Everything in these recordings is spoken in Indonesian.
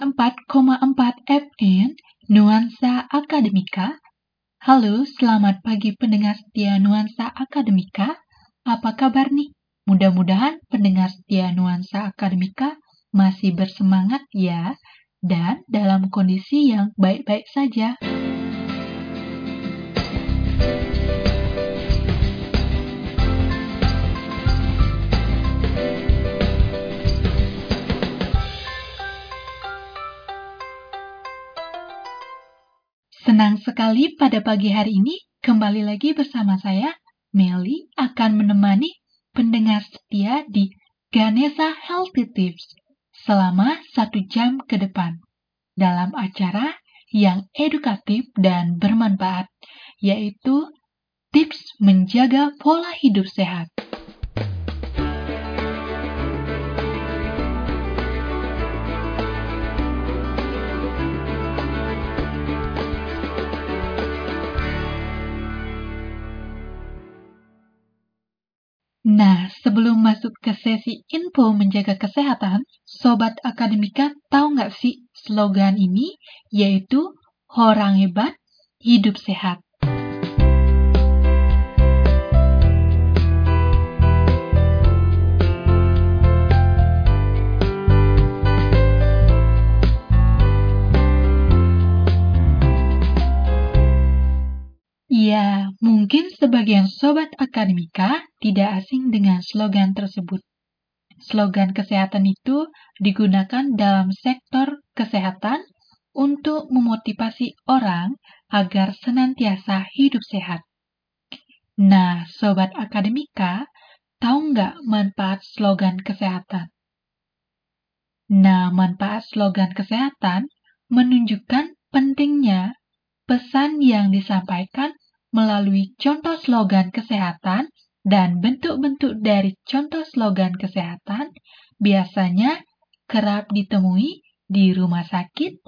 94,4 FM Nuansa Akademika. Halo, selamat pagi pendengar setia Nuansa Akademika. Apa kabar nih? Mudah-mudahan pendengar setia Nuansa Akademika masih bersemangat ya, dan dalam kondisi yang baik-baik saja. Senang sekali pada pagi hari ini kembali lagi bersama saya, Meli, akan menemani pendengar setia di Ganesha Healthy Tips selama satu jam ke depan dalam acara yang edukatif dan bermanfaat, yaitu tips menjaga pola hidup sehat. Nah, sebelum masuk ke sesi info menjaga kesehatan, Sobat Akademika tahu nggak sih slogan ini? Yaitu, orang hebat, hidup sehat. Mungkin sebagian sobat akademika tidak asing dengan slogan tersebut. Slogan kesehatan itu digunakan dalam sektor kesehatan untuk memotivasi orang agar senantiasa hidup sehat. Nah, sobat akademika, tahu nggak manfaat slogan kesehatan? Nah, manfaat slogan kesehatan menunjukkan pentingnya pesan yang disampaikan melalui contoh slogan kesehatan dan bentuk-bentuk dari contoh slogan kesehatan biasanya kerap ditemui di rumah sakit,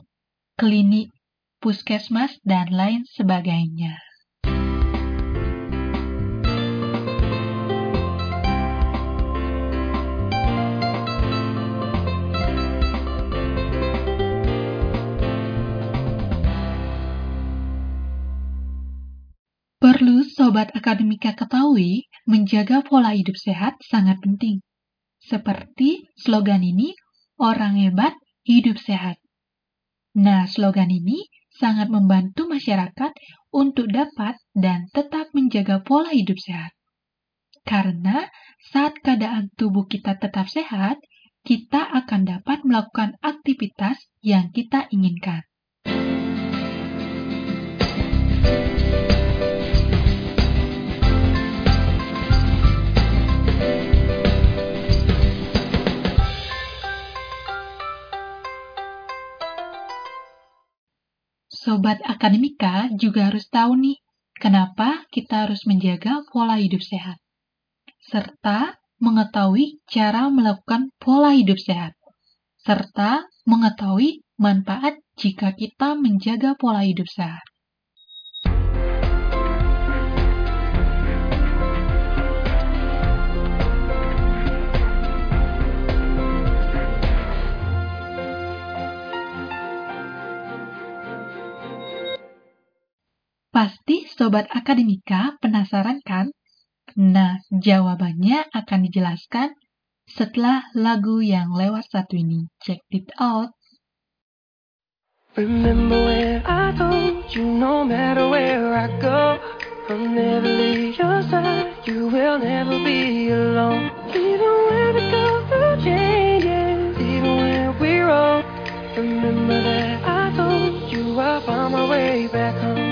klinik, puskesmas, dan lain sebagainya. Sobat Akademika ketahui, menjaga pola hidup sehat sangat penting. Seperti slogan ini, orang hebat, hidup sehat. Nah, slogan ini sangat membantu masyarakat untuk dapat dan tetap menjaga pola hidup sehat. Karena saat keadaan tubuh kita tetap sehat, kita akan dapat melakukan aktivitas yang kita inginkan. Sobat Akademika juga harus tahu nih, kenapa kita harus menjaga pola hidup sehat. Serta mengetahui cara melakukan pola hidup sehat. Serta mengetahui manfaat jika kita menjaga pola hidup sehat. Pasti Sobat Akademika penasaran kan? Nah, jawabannya akan dijelaskan setelah lagu yang lewat satu ini. Check it out. Remember when I told you no matter where I go I'll never leave your side, you will never be alone Even when we go through changes, even when we're old Remember that I told you I found my way back home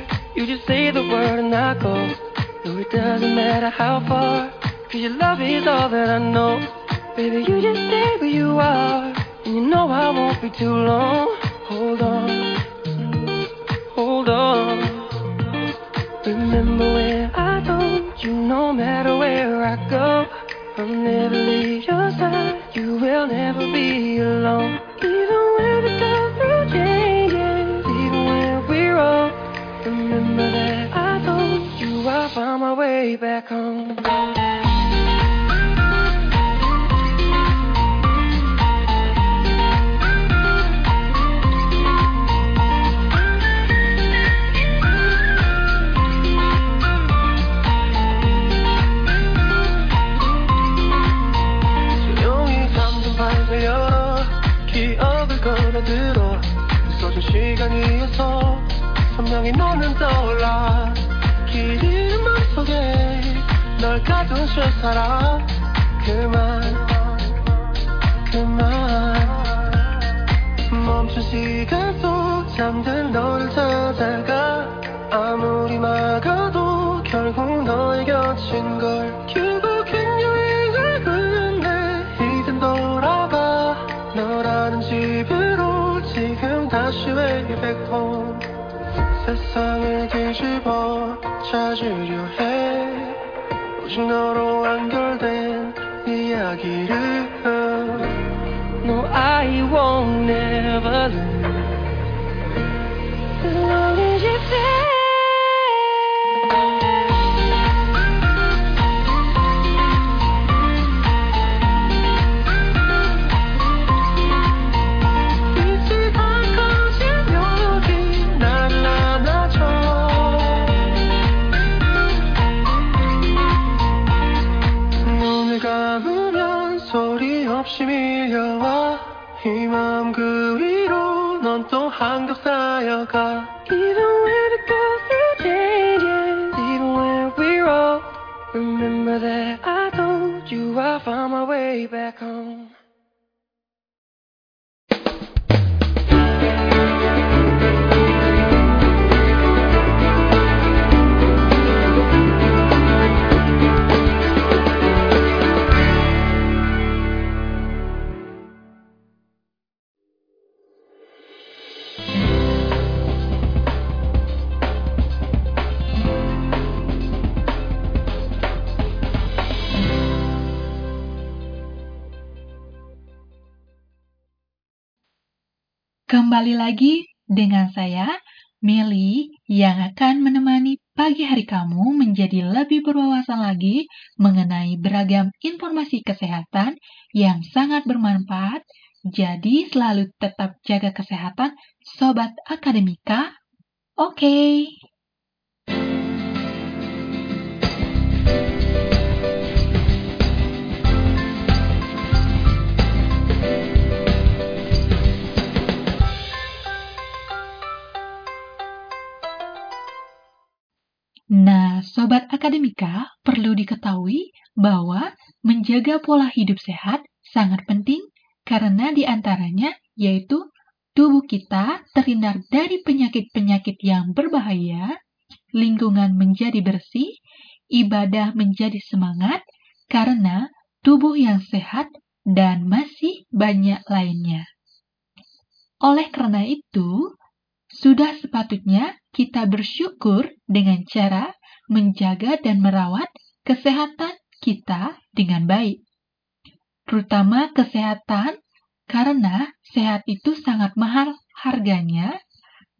You just say the word and I go. No, it doesn't matter how far. Cause your love is all that I know. Baby, you just stay where you are. And you know I won't be too long. Hold on, hold on. Remember where I told you no matter where I go, I'll never leave your side. You will never be alone. Found my way back home. stress at. Way Kembali lagi dengan saya, Meli, yang akan menemani pagi hari kamu menjadi lebih berwawasan lagi mengenai beragam informasi kesehatan yang sangat bermanfaat. Jadi, selalu tetap jaga kesehatan, Sobat Akademika. Oke. Nah, Sobat Akademika, perlu diketahui bahwa menjaga pola hidup sehat sangat penting karena di antaranya yaitu tubuh kita terhindar dari penyakit-penyakit yang berbahaya, lingkungan menjadi bersih, ibadah menjadi semangat karena tubuh yang sehat dan masih banyak lainnya. Oleh karena itu, sudah sepatutnya kita bersyukur dengan cara menjaga dan merawat kesehatan kita dengan baik. Terutama kesehatan, karena sehat itu sangat mahal harganya.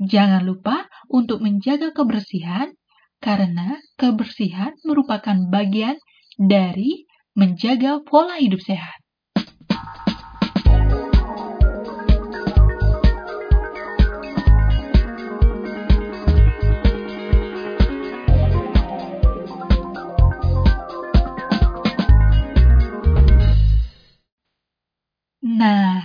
Jangan lupa untuk menjaga kebersihan, karena kebersihan merupakan bagian dari menjaga pola hidup sehat.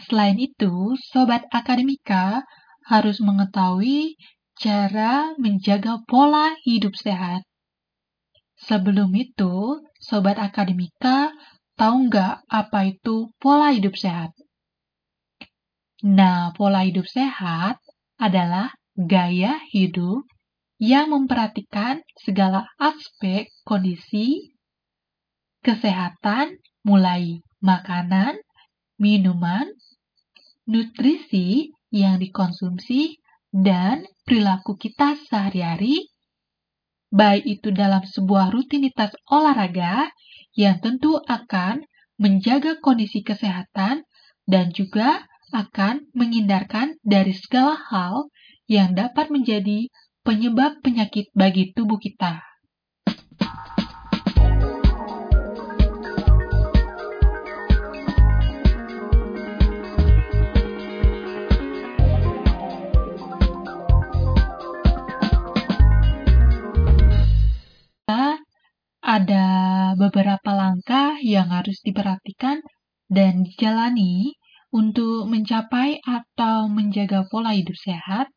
Selain itu, Sobat Akademika harus mengetahui cara menjaga pola hidup sehat. Sebelum itu, Sobat Akademika tahu nggak apa itu pola hidup sehat? Nah, pola hidup sehat adalah gaya hidup yang memperhatikan segala aspek kondisi kesehatan mulai makanan, minuman, nutrisi yang dikonsumsi, dan perilaku kita sehari-hari, baik itu dalam sebuah rutinitas olahraga yang tentu akan menjaga kondisi kesehatan dan juga akan menghindarkan dari segala hal yang dapat menjadi penyebab penyakit bagi tubuh kita. Ada beberapa langkah yang harus diperhatikan dan dijalani untuk mencapai atau menjaga pola hidup sehat.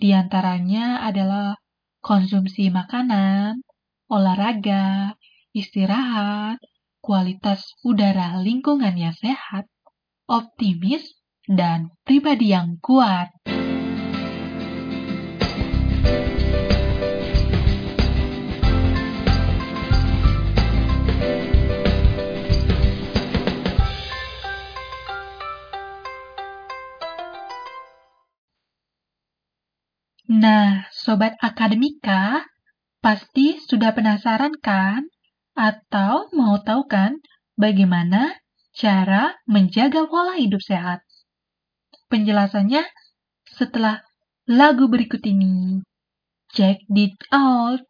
Di antaranya adalah konsumsi makanan, olahraga, istirahat, kualitas udara lingkungan yang sehat, optimis, dan pribadi yang kuat. Nah, Sobat Akademika, pasti sudah penasaran kan? Atau mau tahu kan bagaimana cara menjaga pola hidup sehat? Penjelasannya setelah lagu berikut ini. Check it out!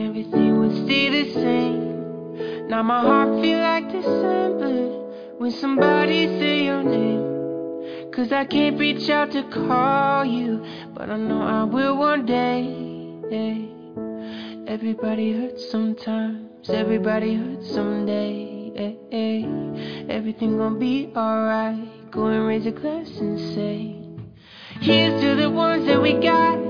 everything would stay the same. Now my heart feel like December when somebody say your name. Cause I can't reach out to call you, but I know I will one day. Everybody hurts sometimes, everybody hurts someday. Everything gonna be alright. Go and raise a glass and say, Here's to the ones that we got.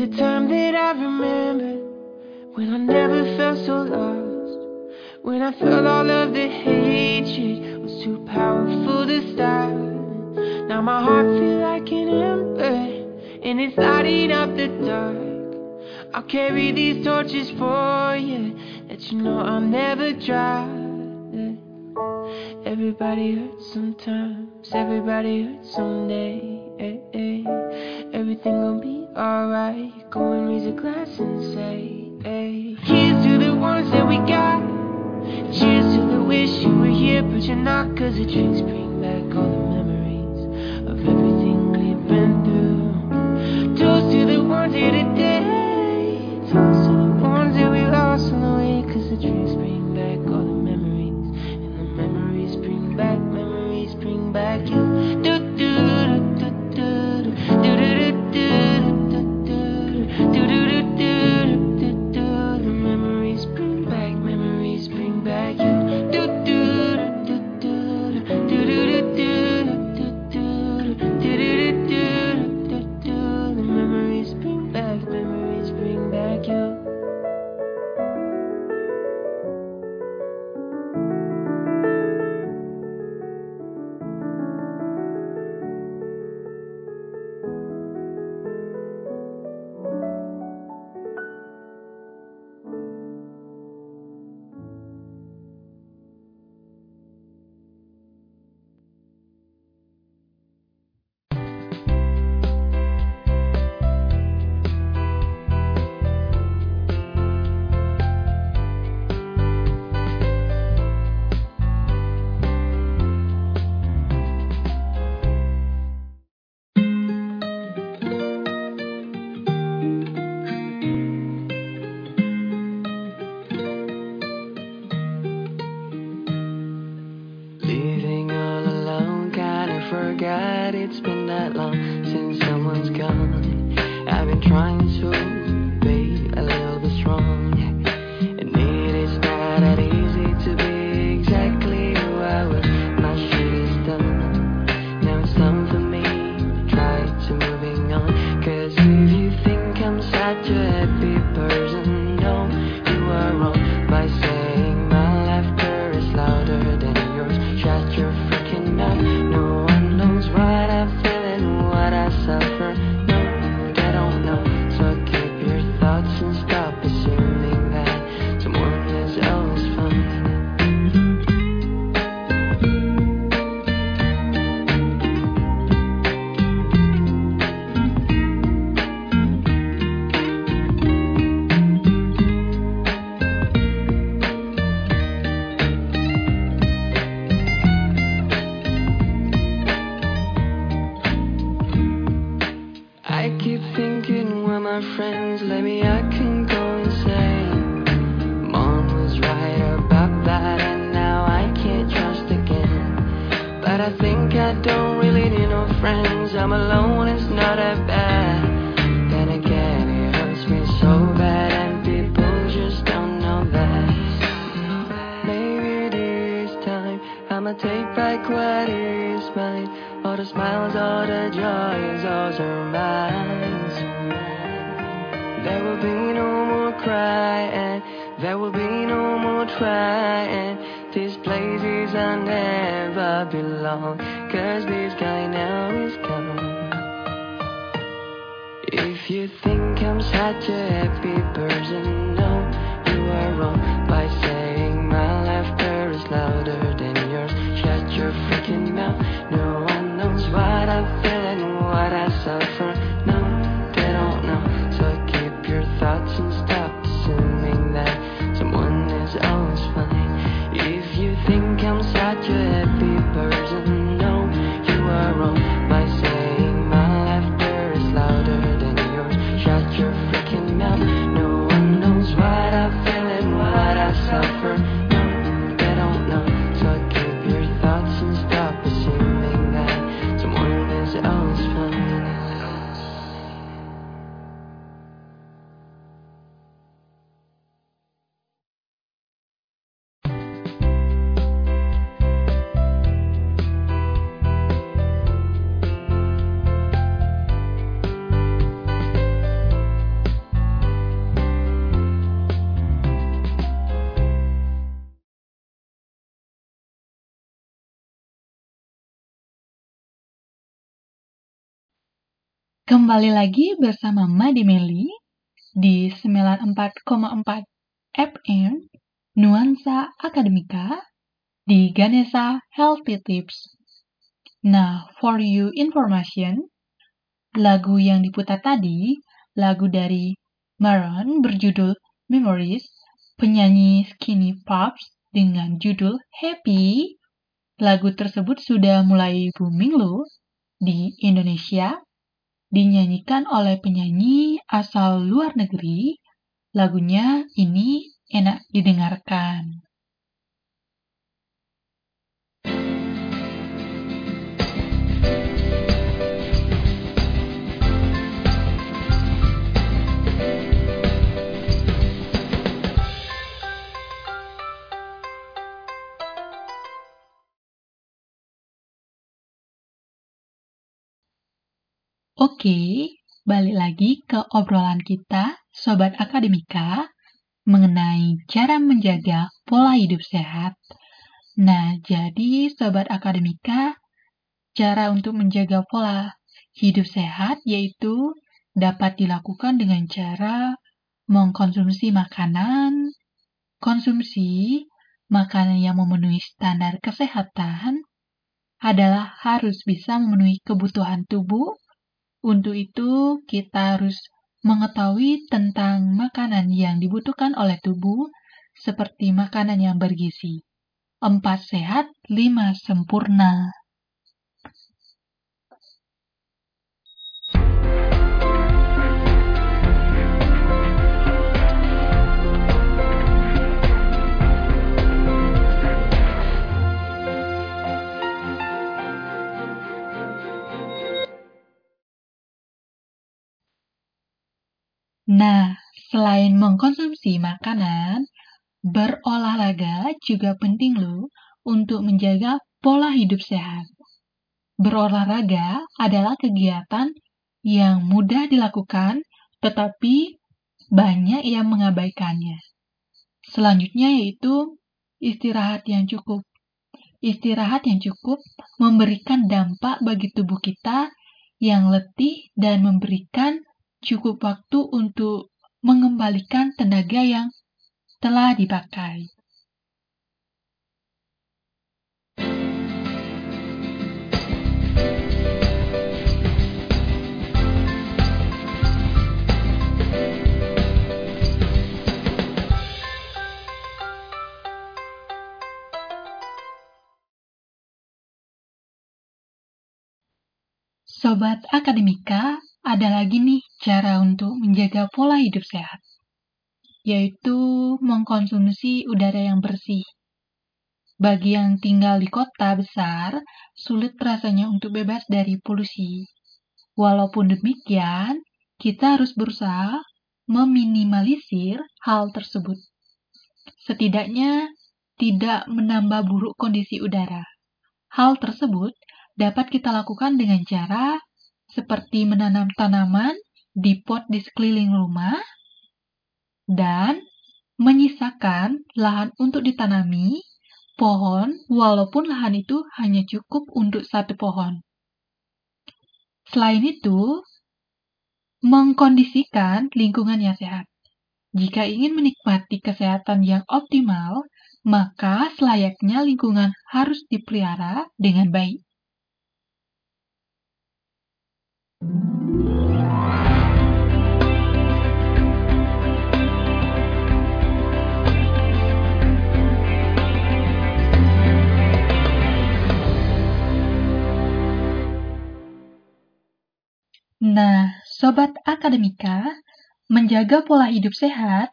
There's a time that I remember when I never felt so lost. When I felt all of the hatred was too powerful to stop. Now my heart feels like an ember and it's lighting up the dark. I'll carry these torches for you that you know I'll never drop. Everybody hurts sometimes, everybody hurts someday. Everything gon' be alright. Go and raise a glass and say, hey. Here's to the ones that we got. Cheers to the wish you were here, but you're not. Cause the drinks bring back all the memories of everything we've been through. Toast to the ones here today. years. Just place I never belong. Cause this guy now is gone. If you think I'm such a happy person, no, you are wrong by saying my laughter is louder than yours. Shut your freaking mouth. No one knows what I feel your. Kembali lagi bersama Madi Meli di 94,4 FM Nuansa Akademika di Ganesha Healthy Tips. Nah, for you information, lagu yang diputar tadi, lagu dari Maroon berjudul Memories, penyanyi Skinny Pops dengan judul Happy. Lagu tersebut sudah mulai booming loh di Indonesia dinyanyikan oleh penyanyi asal luar negeri. Lagunya ini enak didengarkan. Oke, balik lagi ke obrolan kita, Sobat Akademika, mengenai cara menjaga pola hidup sehat. Nah, jadi Sobat Akademika, cara untuk menjaga pola hidup sehat yaitu dapat dilakukan dengan cara mengkonsumsi makanan, konsumsi makanan yang memenuhi standar kesehatan adalah harus bisa memenuhi kebutuhan tubuh untuk itu, kita harus mengetahui tentang makanan yang dibutuhkan oleh tubuh, seperti makanan yang bergizi. Empat sehat, lima sempurna. Nah, selain mengkonsumsi makanan, berolahraga juga penting loh untuk menjaga pola hidup sehat. Berolahraga adalah kegiatan yang mudah dilakukan, tetapi banyak yang mengabaikannya. Selanjutnya yaitu istirahat yang cukup. Istirahat yang cukup memberikan dampak bagi tubuh kita yang letih dan memberikan cukup waktu untuk mengembalikan tenaga yang telah dipakai. Sobat Akademika, ada lagi nih cara untuk menjaga pola hidup sehat, yaitu mengkonsumsi udara yang bersih. Bagi yang tinggal di kota besar, sulit rasanya untuk bebas dari polusi. Walaupun demikian, kita harus berusaha meminimalisir hal tersebut. Setidaknya tidak menambah buruk kondisi udara. Hal tersebut dapat kita lakukan dengan cara seperti menanam tanaman di pot di sekeliling rumah dan menyisakan lahan untuk ditanami pohon walaupun lahan itu hanya cukup untuk satu pohon. Selain itu, mengkondisikan lingkungan yang sehat. Jika ingin menikmati kesehatan yang optimal, maka selayaknya lingkungan harus dipelihara dengan baik. Nah, Sobat Akademika, menjaga pola hidup sehat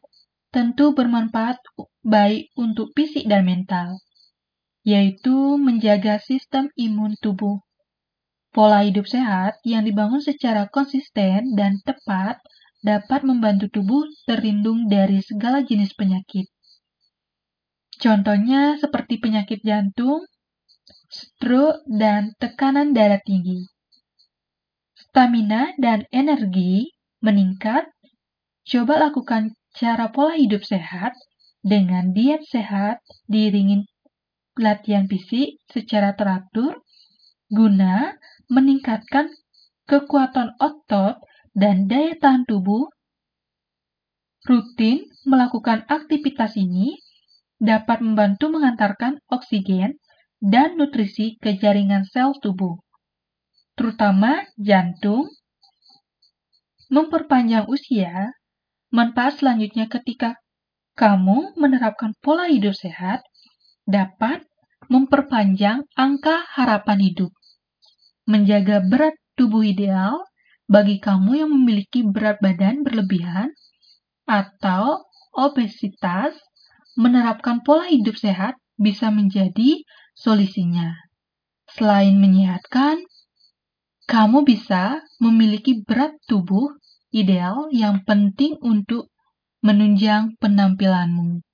tentu bermanfaat baik untuk fisik dan mental, yaitu menjaga sistem imun tubuh. Pola hidup sehat yang dibangun secara konsisten dan tepat dapat membantu tubuh terlindung dari segala jenis penyakit. Contohnya seperti penyakit jantung, stroke, dan tekanan darah tinggi. Stamina dan energi meningkat. Coba lakukan cara pola hidup sehat dengan diet sehat diiringi latihan fisik secara teratur guna meningkatkan kekuatan otot dan daya tahan tubuh. Rutin melakukan aktivitas ini dapat membantu mengantarkan oksigen dan nutrisi ke jaringan sel tubuh, terutama jantung. Memperpanjang usia, manfaat selanjutnya ketika kamu menerapkan pola hidup sehat dapat memperpanjang angka harapan hidup menjaga berat tubuh ideal bagi kamu yang memiliki berat badan berlebihan atau obesitas, menerapkan pola hidup sehat bisa menjadi solusinya. Selain menyehatkan, kamu bisa memiliki berat tubuh ideal yang penting untuk menunjang penampilanmu.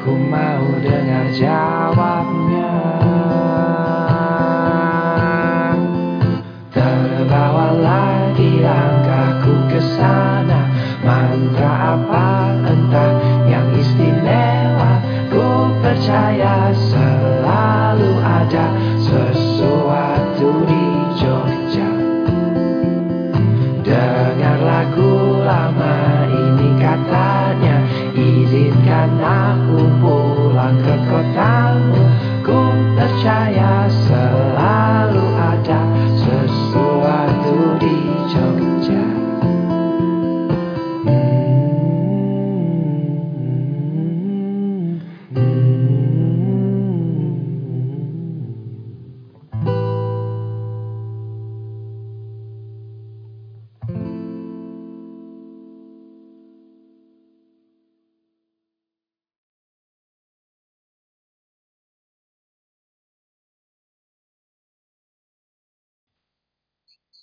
Aku mau dengar jawabnya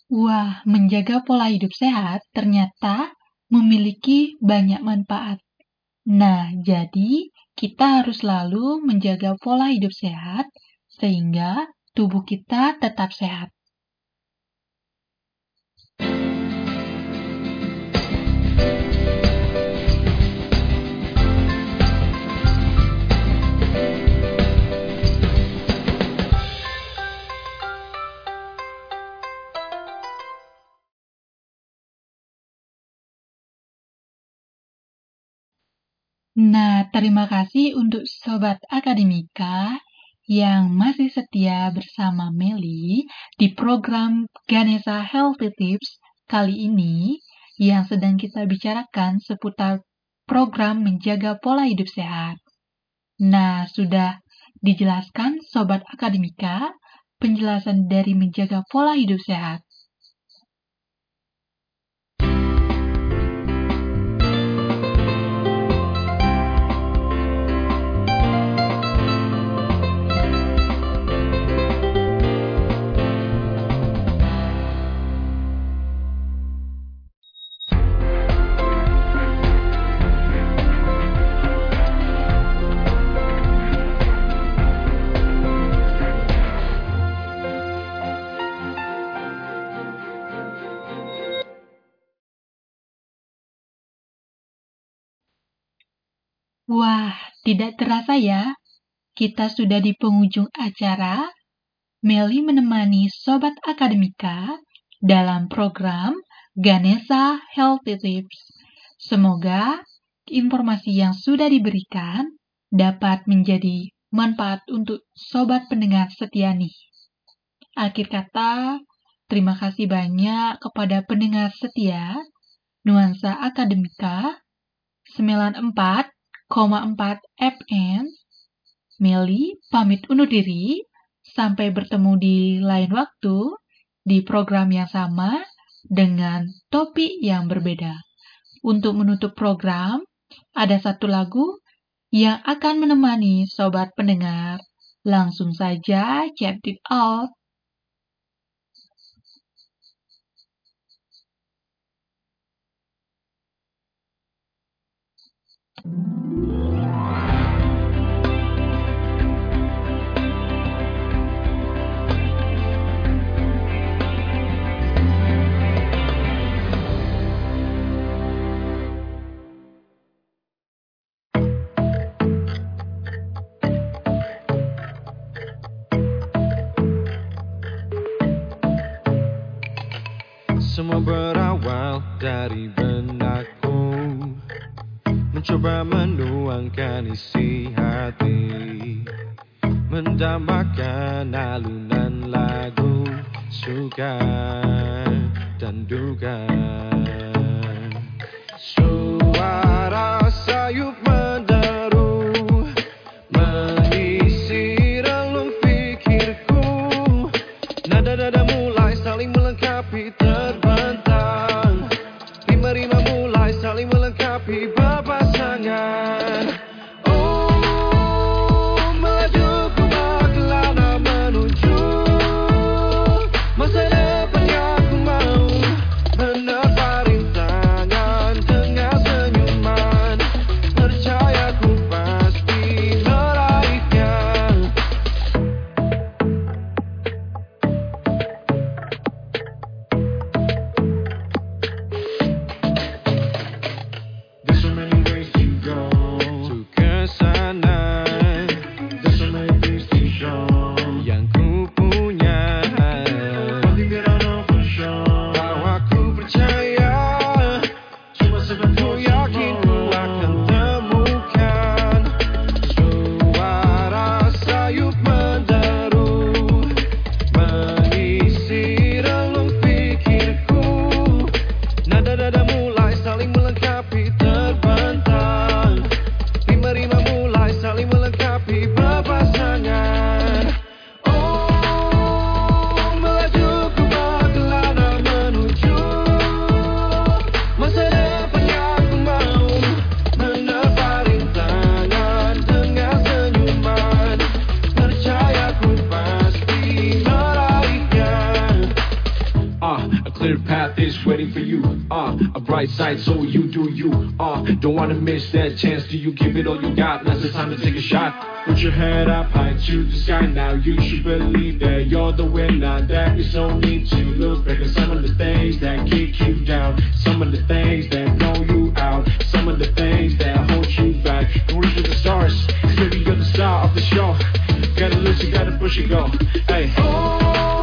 Wah, menjaga pola hidup sehat ternyata memiliki banyak manfaat. Nah, jadi kita harus selalu menjaga pola hidup sehat sehingga tubuh kita tetap sehat. Nah, terima kasih untuk Sobat Akademika yang masih setia bersama Meli di program Ganesha Healthy Tips kali ini yang sedang kita bicarakan seputar program menjaga pola hidup sehat. Nah, sudah dijelaskan Sobat Akademika penjelasan dari menjaga pola hidup sehat. Wah, tidak terasa ya, kita sudah di penghujung acara. Meli menemani Sobat Akademika dalam program Ganesha Healthy Tips. Semoga informasi yang sudah diberikan dapat menjadi manfaat untuk Sobat pendengar setia nih. Akhir kata, terima kasih banyak kepada pendengar setia Nuansa Akademika 94 4 FM. Meli pamit undur diri. Sampai bertemu di lain waktu di program yang sama dengan topik yang berbeda. Untuk menutup program, ada satu lagu yang akan menemani sobat pendengar. Langsung saja check it out. Semua side, so you do you. Uh, don't wanna miss that chance. Do you give it all you got? Now's the time to take a shot. Put your head up high to the sky now. You should believe that you're the winner. There is no need to look back at some of the things that kick you down. Some of the things that blow you out. Some of the things that hold you back. Don't reach for the stars. Clearly you're the star of the show. Gotta lose, you gotta push and go. Hey. Oh,